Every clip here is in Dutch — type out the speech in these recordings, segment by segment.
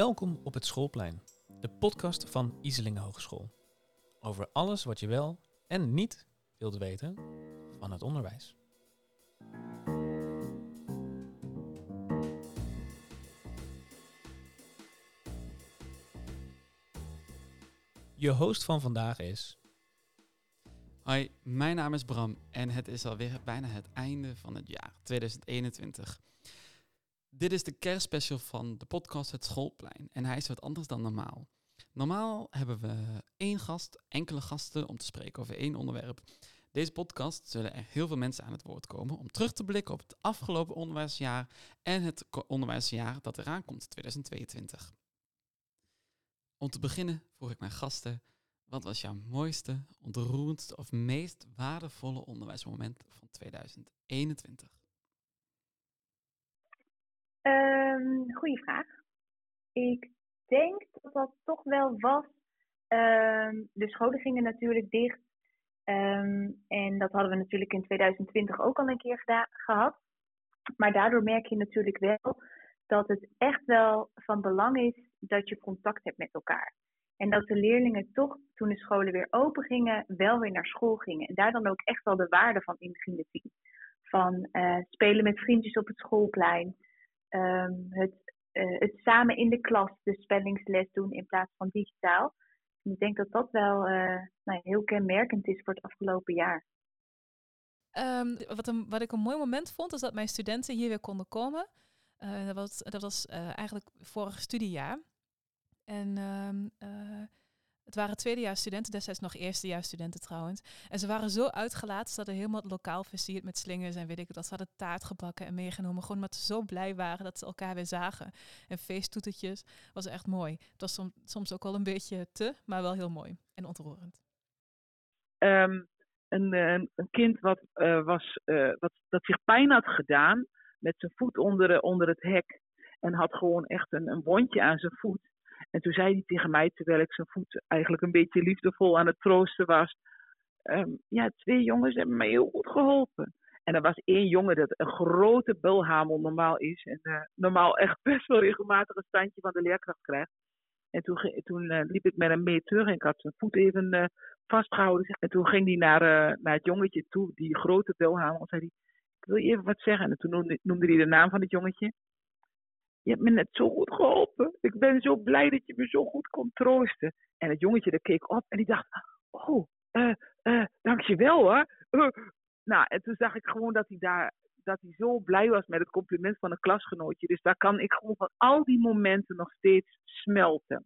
Welkom op het Schoolplein, de podcast van Iselingen Hogeschool. Over alles wat je wel en niet wilt weten van het onderwijs. Je host van vandaag is. Hoi, mijn naam is Bram en het is alweer bijna het einde van het jaar 2021. Dit is de kerstspecial van de podcast Het Schoolplein en hij is wat anders dan normaal. Normaal hebben we één gast, enkele gasten om te spreken over één onderwerp. Deze podcast zullen er heel veel mensen aan het woord komen om terug te blikken op het afgelopen onderwijsjaar en het onderwijsjaar dat eraan komt, 2022. Om te beginnen vroeg ik mijn gasten, wat was jouw mooiste, ontroerendste of meest waardevolle onderwijsmoment van 2021? Ehm goeie vraag. Ik denk dat dat toch wel was. ehm, de scholen gingen natuurlijk dicht. Ehm, en dat hadden we natuurlijk in 2020 ook al een keer gehad. Maar daardoor merk je natuurlijk wel dat het echt wel van belang is dat je contact hebt met elkaar. En dat de leerlingen toch, toen de scholen weer open gingen, wel weer naar school gingen. En daar dan ook echt wel de waarde van in gingen zien. Van eh, spelen met vriendjes op het schoolplein. Ehm, het, eh, het samen in de klas de spellingsles doen in plaats van digitaal. Ik denk dat dat wel eh, nou, heel kenmerkend is voor het afgelopen jaar. Ehm, wat, wat ik een mooi moment vond, is dat mijn studenten hier weer konden komen. Eh, dat was, dat was eigenlijk vorig studiejaar. En ehm, eh, het waren tweedejaars studenten, destijds nog eerstejaars studenten trouwens. En ze waren zo uitgelaten, ze hadden helemaal het lokaal versierd met slingers en weet ik wat. Ze hadden taart gebakken en meegenomen, gewoon omdat ze zo blij waren dat ze elkaar weer zagen. En feesttoetertjes, was echt mooi. Het was som- soms ook wel een beetje te, maar wel heel mooi en ontroerend. ehm, een, eh, een kind wat, eh, was, eh, wat, dat zich pijn had gedaan met zijn voet onder, onder het hek. En had gewoon echt een, een wondje aan zijn voet. En toen zei hij tegen mij, terwijl ik zijn voet eigenlijk een beetje liefdevol aan het troosten was. ehm, ja, twee jongens hebben mij heel goed geholpen. En er was één jongen dat een grote bulhamel normaal is. En eh, normaal echt best wel regelmatig een standje van de leerkracht krijgt. En toen, toen eh, liep ik met hem mee terug en ik had zijn voet even eh, vastgehouden. En toen ging hij naar, naar het jongetje toe, die grote belhamel. En zei hij, ik wil je even wat zeggen. En toen noemde, noemde hij de naam van het jongetje. Je hebt me net zo goed geholpen. Ik ben zo blij dat je me zo goed kon troosten. En het jongetje dat keek op en die dacht, oh, eh, eh, dankjewel hoor. Eh. Nou, en toen zag ik gewoon dat hij daar dat hij zo blij was met het compliment van een klasgenootje. Dus daar kan ik gewoon van al die momenten nog steeds smelten.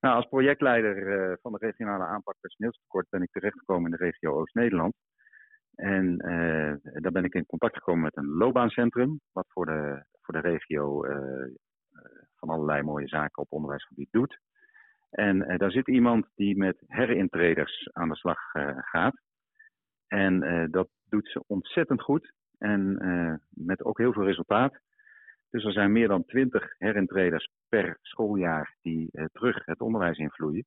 Nou, als projectleider van de regionale aanpak personeelstekort ben ik terechtgekomen in de regio Oost-Nederland. En eh, daar ben ik in contact gekomen met een loopbaancentrum, wat voor de, voor de regio eh, eh, van allerlei mooie zaken op onderwijsgebied doet. En eh, daar zit iemand die met herintreders aan de slag gaat. En dat doet ze ontzettend goed en met ook heel veel resultaat. Dus er zijn meer dan twintig herintreders per schooljaar die terug het onderwijs invloeien.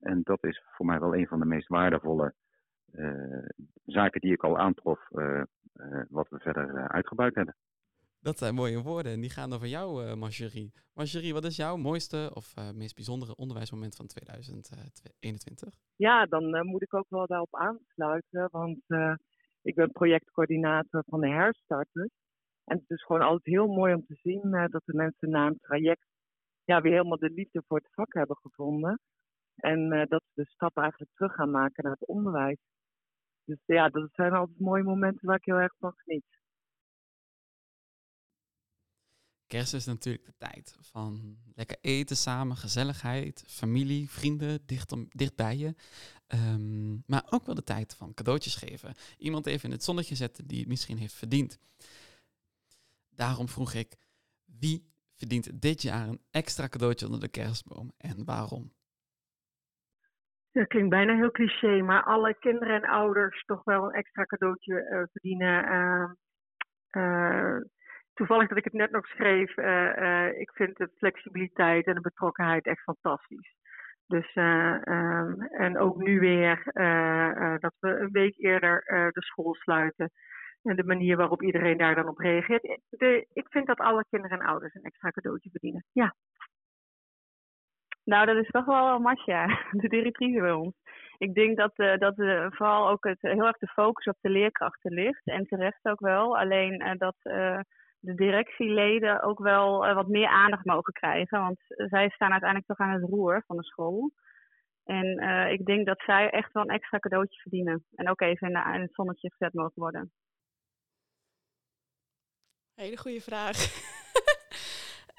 En dat is voor mij wel een van de meest waardevolle zaken die ik al aantrof, wat we verder uitgebuit hebben. Dat zijn mooie woorden en die gaan over jou, eh Marjorie. Marjorie, wat is jouw mooiste of eh, meest bijzondere onderwijsmoment van 2021? Ja, dan eh, moet ik ook wel daarop aansluiten, want ik ben projectcoördinator van de herstarters. En het is gewoon altijd heel mooi om te zien dat de mensen na een traject ja, weer helemaal de liefde voor het vak hebben gevonden. En dat ze de stap eigenlijk terug gaan maken naar het onderwijs. Dus ja, dat zijn altijd mooie momenten waar ik heel erg van geniet. Kerst is natuurlijk de tijd van lekker eten samen, gezelligheid, familie, vrienden, dicht, om, dicht bij je. Ehm, maar ook wel de tijd van cadeautjes geven. Iemand even in het zonnetje zetten die het misschien heeft verdiend. Daarom vroeg ik, wie verdient dit jaar een extra cadeautje onder de kerstboom en waarom? Dat klinkt bijna heel cliché, maar alle kinderen en ouders toch wel een extra cadeautje eh, verdienen. eh, eh, toevallig dat ik het net nog schreef, eh, eh, ik vind de flexibiliteit en de betrokkenheid echt fantastisch. Dus, eh, ehm, en ook nu weer dat we een week eerder de school sluiten. En de manier waarop iedereen daar dan op reageert. Ik vind dat alle kinderen en ouders een extra cadeautje verdienen. Ja. Nou, dat is toch wel Masja, de directrice bij ons. Ik denk dat, uh, dat vooral ook het, heel erg de focus op de leerkrachten ligt. En terecht ook wel. Alleen dat de directieleden ook wel wat meer aandacht mogen krijgen. Want zij staan uiteindelijk toch aan het roer van de school. En ik denk dat zij echt wel een extra cadeautje verdienen. En ook even in, in het zonnetje gezet mogen worden. Hele goede vraag.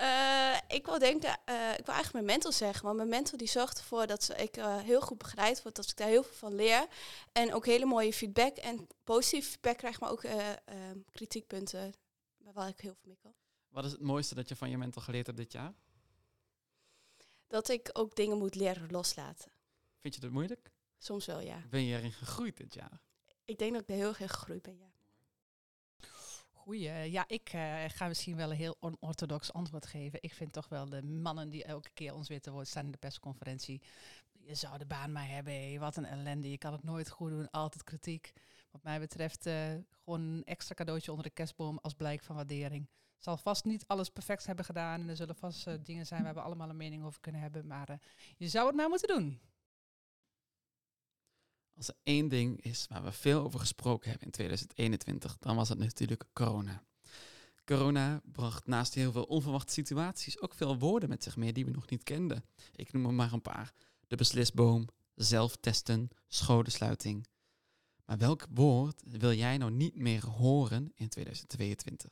Uh, ik wil denken, ik wil eigenlijk mijn mentor zeggen, want mijn mentor die zorgt ervoor dat ik uh, heel goed begeleid word, dat ik daar heel veel van leer. En ook hele mooie feedback en positieve feedback krijg, maar ook kritiekpunten waar ik heel veel mee kan. Wat is het mooiste dat je van je mentor geleerd hebt dit jaar? Dat ik ook dingen moet leren loslaten. Vind je dat moeilijk? Soms wel, ja. Ben je erin gegroeid dit jaar? Ik denk dat ik er heel erg gegroeid ben, ja. Goeie. Ja, ik uh, ga misschien wel een heel onorthodox antwoord geven. Ik vind toch wel de mannen die elke keer ons weer te woord staan in de persconferentie. Je zou de baan maar hebben. Wat een ellende. Je kan het nooit goed doen. Altijd kritiek. Wat mij betreft uh, gewoon een extra cadeautje onder de kerstboom als blijk van waardering. Zal vast niet alles perfect hebben gedaan. En er zullen vast uh, dingen zijn waar we allemaal een mening over kunnen hebben. Maar je zou het maar moeten doen. Als er één ding is waar we veel over gesproken hebben in 2021, dan was het natuurlijk corona. Corona bracht naast heel veel onverwachte situaties ook veel woorden met zich mee die we nog niet kenden. Ik noem er maar een paar. De beslisboom, zelftesten, scholensluiting. Maar welk woord wil jij nou niet meer horen in 2022?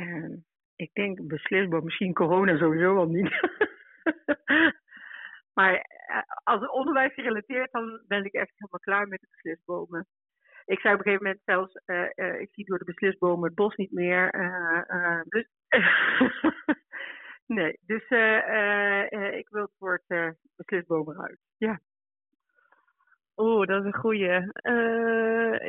Uh, ik denk beslisboom, misschien corona sowieso al niet. Maar eh, als het onderwijs gerelateerd, dan ben ik echt helemaal klaar met de beslisbomen. Ik zei op een gegeven moment zelfs, uh, uh, ik zie door de beslisbomen het bos niet meer. dus nee, dus ik wil het woord beslisbomen eruit. Ja. Oeh, dat is een goeie.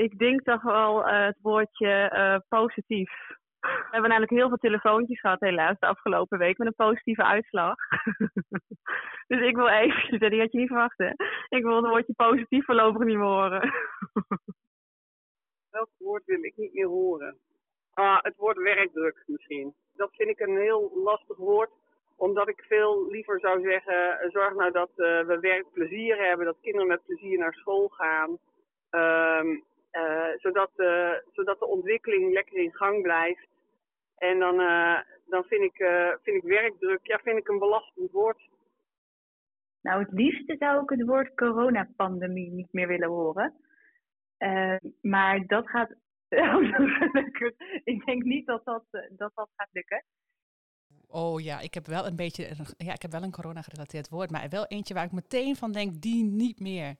ik denk toch wel het woordje positief. We hebben namelijk heel veel telefoontjes gehad helaas de afgelopen week met een positieve uitslag. dus ik wil even, die had je niet verwacht hè. Ik wil het woordje positief voorlopig niet meer horen. Welk woord wil ik niet meer horen? Ah, het woord werkdruk misschien. Dat vind ik een heel lastig woord omdat ik veel liever zou zeggen, zorg nou dat uh, we werkplezier hebben, dat kinderen met plezier naar school gaan. Uh, zodat, uh, zodat de ontwikkeling lekker in gang blijft. En dan, uh, dan vind, ik, vind ik werkdruk ja, vind ik een belastend woord. Nou, het liefste zou ik het woord coronapandemie niet meer willen horen. maar dat gaat. ik denk niet dat dat, dat dat gaat lukken. Oh ja, ik heb wel een beetje, ja, ik heb wel een corona-gerelateerd woord, maar wel eentje waar ik meteen van denk, die niet meer.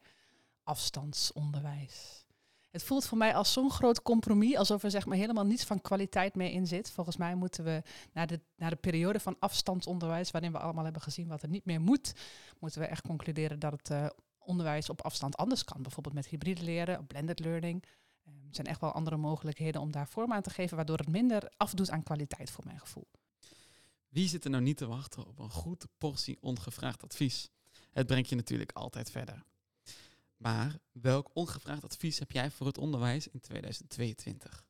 Afstandsonderwijs. Het voelt voor mij als zo'n groot compromis, alsof er zeg maar helemaal niets van kwaliteit meer in zit. Volgens mij moeten we naar de, naar de periode van afstandsonderwijs, waarin we allemaal hebben gezien wat er niet meer moet, moeten we echt concluderen dat het uh, onderwijs op afstand anders kan. Bijvoorbeeld met hybride leren, blended learning. Um, er zijn echt wel andere mogelijkheden om daar vorm aan te geven, waardoor het minder afdoet aan kwaliteit voor mijn gevoel. Wie zit er nou niet te wachten op een goede portie ongevraagd advies? Het brengt je natuurlijk altijd verder. Maar welk ongevraagd advies heb jij voor het onderwijs in 2022?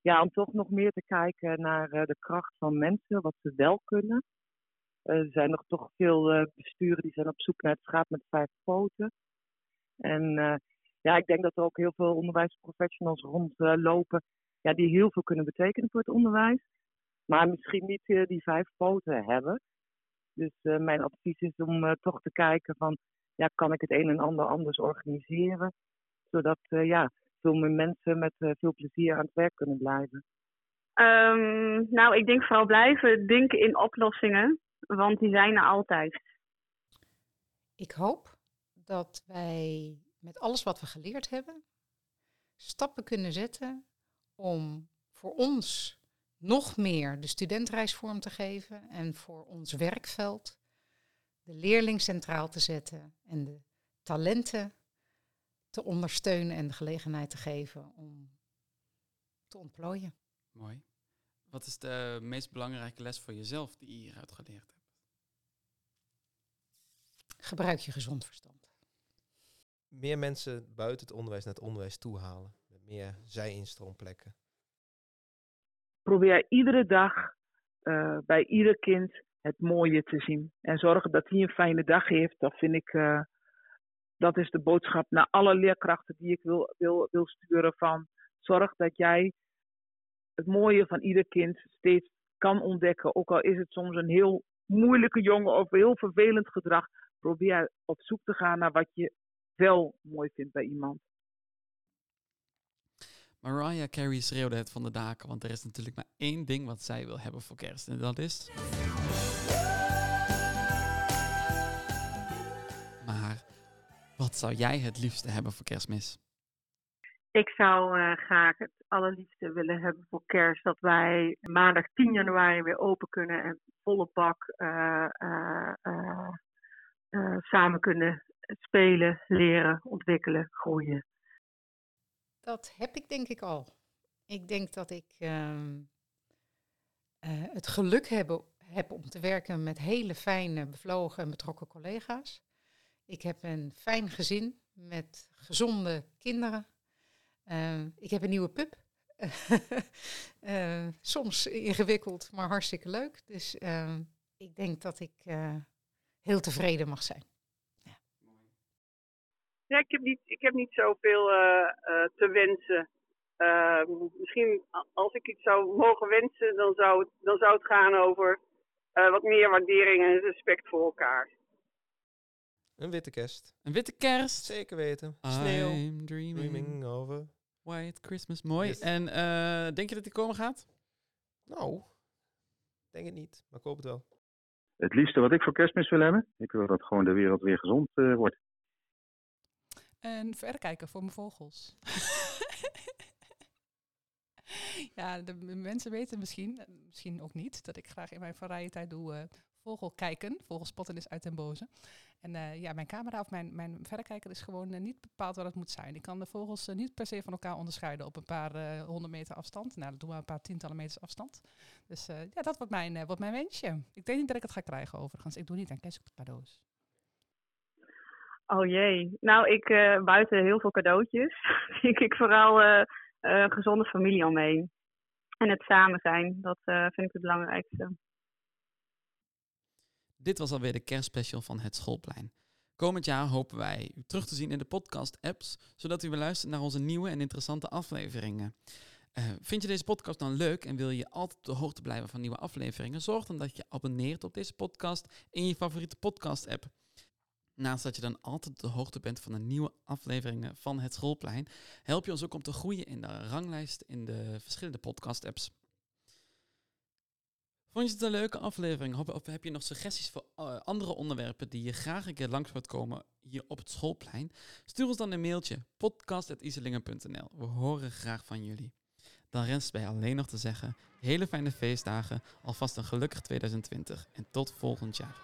Ja, om toch nog meer te kijken naar uh, de kracht van mensen, wat ze wel kunnen. Uh, er zijn nog toch veel uh, besturen die zijn op zoek naar het schaap met vijf poten. En ja, ik denk dat er ook heel veel onderwijsprofessionals rondlopen ja, die heel veel kunnen betekenen voor het onderwijs. Maar misschien niet die vijf poten hebben. Dus mijn advies is om toch te kijken van ja, kan ik het een en ander anders organiseren. Zodat uh, ja, veel meer mensen met uh, veel plezier aan het werk kunnen blijven. Um, nou, ik denk vooral blijven denken in oplossingen, want die zijn er altijd. Ik hoop dat wij met alles wat we geleerd hebben, stappen kunnen zetten om voor ons nog meer de studentreis vorm te geven en voor ons werkveld de leerling centraal te zetten en de talenten te ondersteunen en de gelegenheid te geven om te ontplooien. Mooi. Wat is de meest belangrijke les voor jezelf die je hieruit geleerd hebt? Gebruik je gezond verstand. Meer mensen buiten het onderwijs naar het onderwijs toe halen. Met meer zij-instroomplekken? Probeer iedere dag eh, bij ieder kind het mooie te zien. En zorgen dat hij een fijne dag heeft. Dat vind ik, eh, dat is de boodschap naar alle leerkrachten die ik wil, wil, wil sturen van zorg dat jij het mooie van ieder kind steeds kan ontdekken. Ook al is het soms een heel moeilijke jongen of heel vervelend gedrag. Probeer op zoek te gaan naar wat je wel mooi vindt bij iemand. Mariah Carey schreeuwde het van de daken, want er is natuurlijk maar één ding wat zij wil hebben voor kerst. En dat is... Maar wat zou jij het liefste hebben voor kerstmis? Ik zou uh, graag het allerliefste willen hebben voor kerst dat wij maandag 10 januari weer open kunnen en volle bak uh, uh, samen kunnen spelen, leren, ontwikkelen, groeien. Dat heb ik denk ik al. Ik denk dat ik ehm, het geluk heb, heb om te werken met hele fijne, bevlogen en betrokken collega's. Ik heb een fijn gezin met gezonde kinderen. Uh, ik heb een nieuwe pup. uh, soms ingewikkeld, maar hartstikke leuk. Dus uh, ik denk dat ik heel tevreden mag zijn. Ja. ik, heb niet, ik heb niet zoveel te wensen. misschien als ik iets zou mogen wensen, dan zou het, dan zou het gaan over wat meer waardering en respect voor elkaar. Een witte kerst. Een witte kerst. Zeker weten. Sneeuw. I'm dreaming, dreaming over. White Christmas. Mooi. Yes. En uh, denk je dat die komen gaat? Nou, denk het niet. Maar ik hoop het wel. Het liefste wat ik voor kerstmis wil hebben? Ik wil dat gewoon de wereld weer gezond uh, wordt. En verder kijken voor mijn vogels. ja, de mensen weten misschien, misschien ook niet, dat ik graag in mijn vrije tijd doe uh, vogel kijken. Vogelspotten is uit den boze. En uh, ja, mijn camera of mijn, mijn verrekijker is gewoon uh, niet bepaald wat het moet zijn. Ik kan de vogels niet per se van elkaar onderscheiden op een paar honderd meter afstand. Nou, dat doen we een paar tientallen meters afstand. Dus ja, dat wordt mijn, wordt mijn wensje. Ik denk niet dat ik het ga krijgen overigens. Ik doe niet aan kerstcadeaus. Oh jee. Nou, ik buiten heel veel cadeautjes. ik vooral een gezonde familie omheen. En het samen zijn. Dat vind ik het belangrijkste. Dit was alweer de kerstspecial van Het Schoolplein. Komend jaar hopen wij u terug te zien in de podcast-apps, zodat u weer luistert naar onze nieuwe en interessante afleveringen. Uh, vind je deze podcast dan leuk en wil je altijd op de hoogte blijven van nieuwe afleveringen? Zorg dan dat je abonneert op deze podcast in je favoriete podcast-app. Naast dat je dan altijd op de hoogte bent van de nieuwe afleveringen van Het Schoolplein, help je ons ook om te groeien in de ranglijst in de verschillende podcast-apps. Vond je het een leuke aflevering? Of heb je nog suggesties voor uh, andere onderwerpen die je graag een keer langs wilt komen hier op het schoolplein? Stuur ons dan een mailtje podcast.iselingen.nl. We horen graag van jullie. Dan rest bij alleen nog te zeggen: hele fijne feestdagen, alvast een gelukkig 2020 en tot volgend jaar.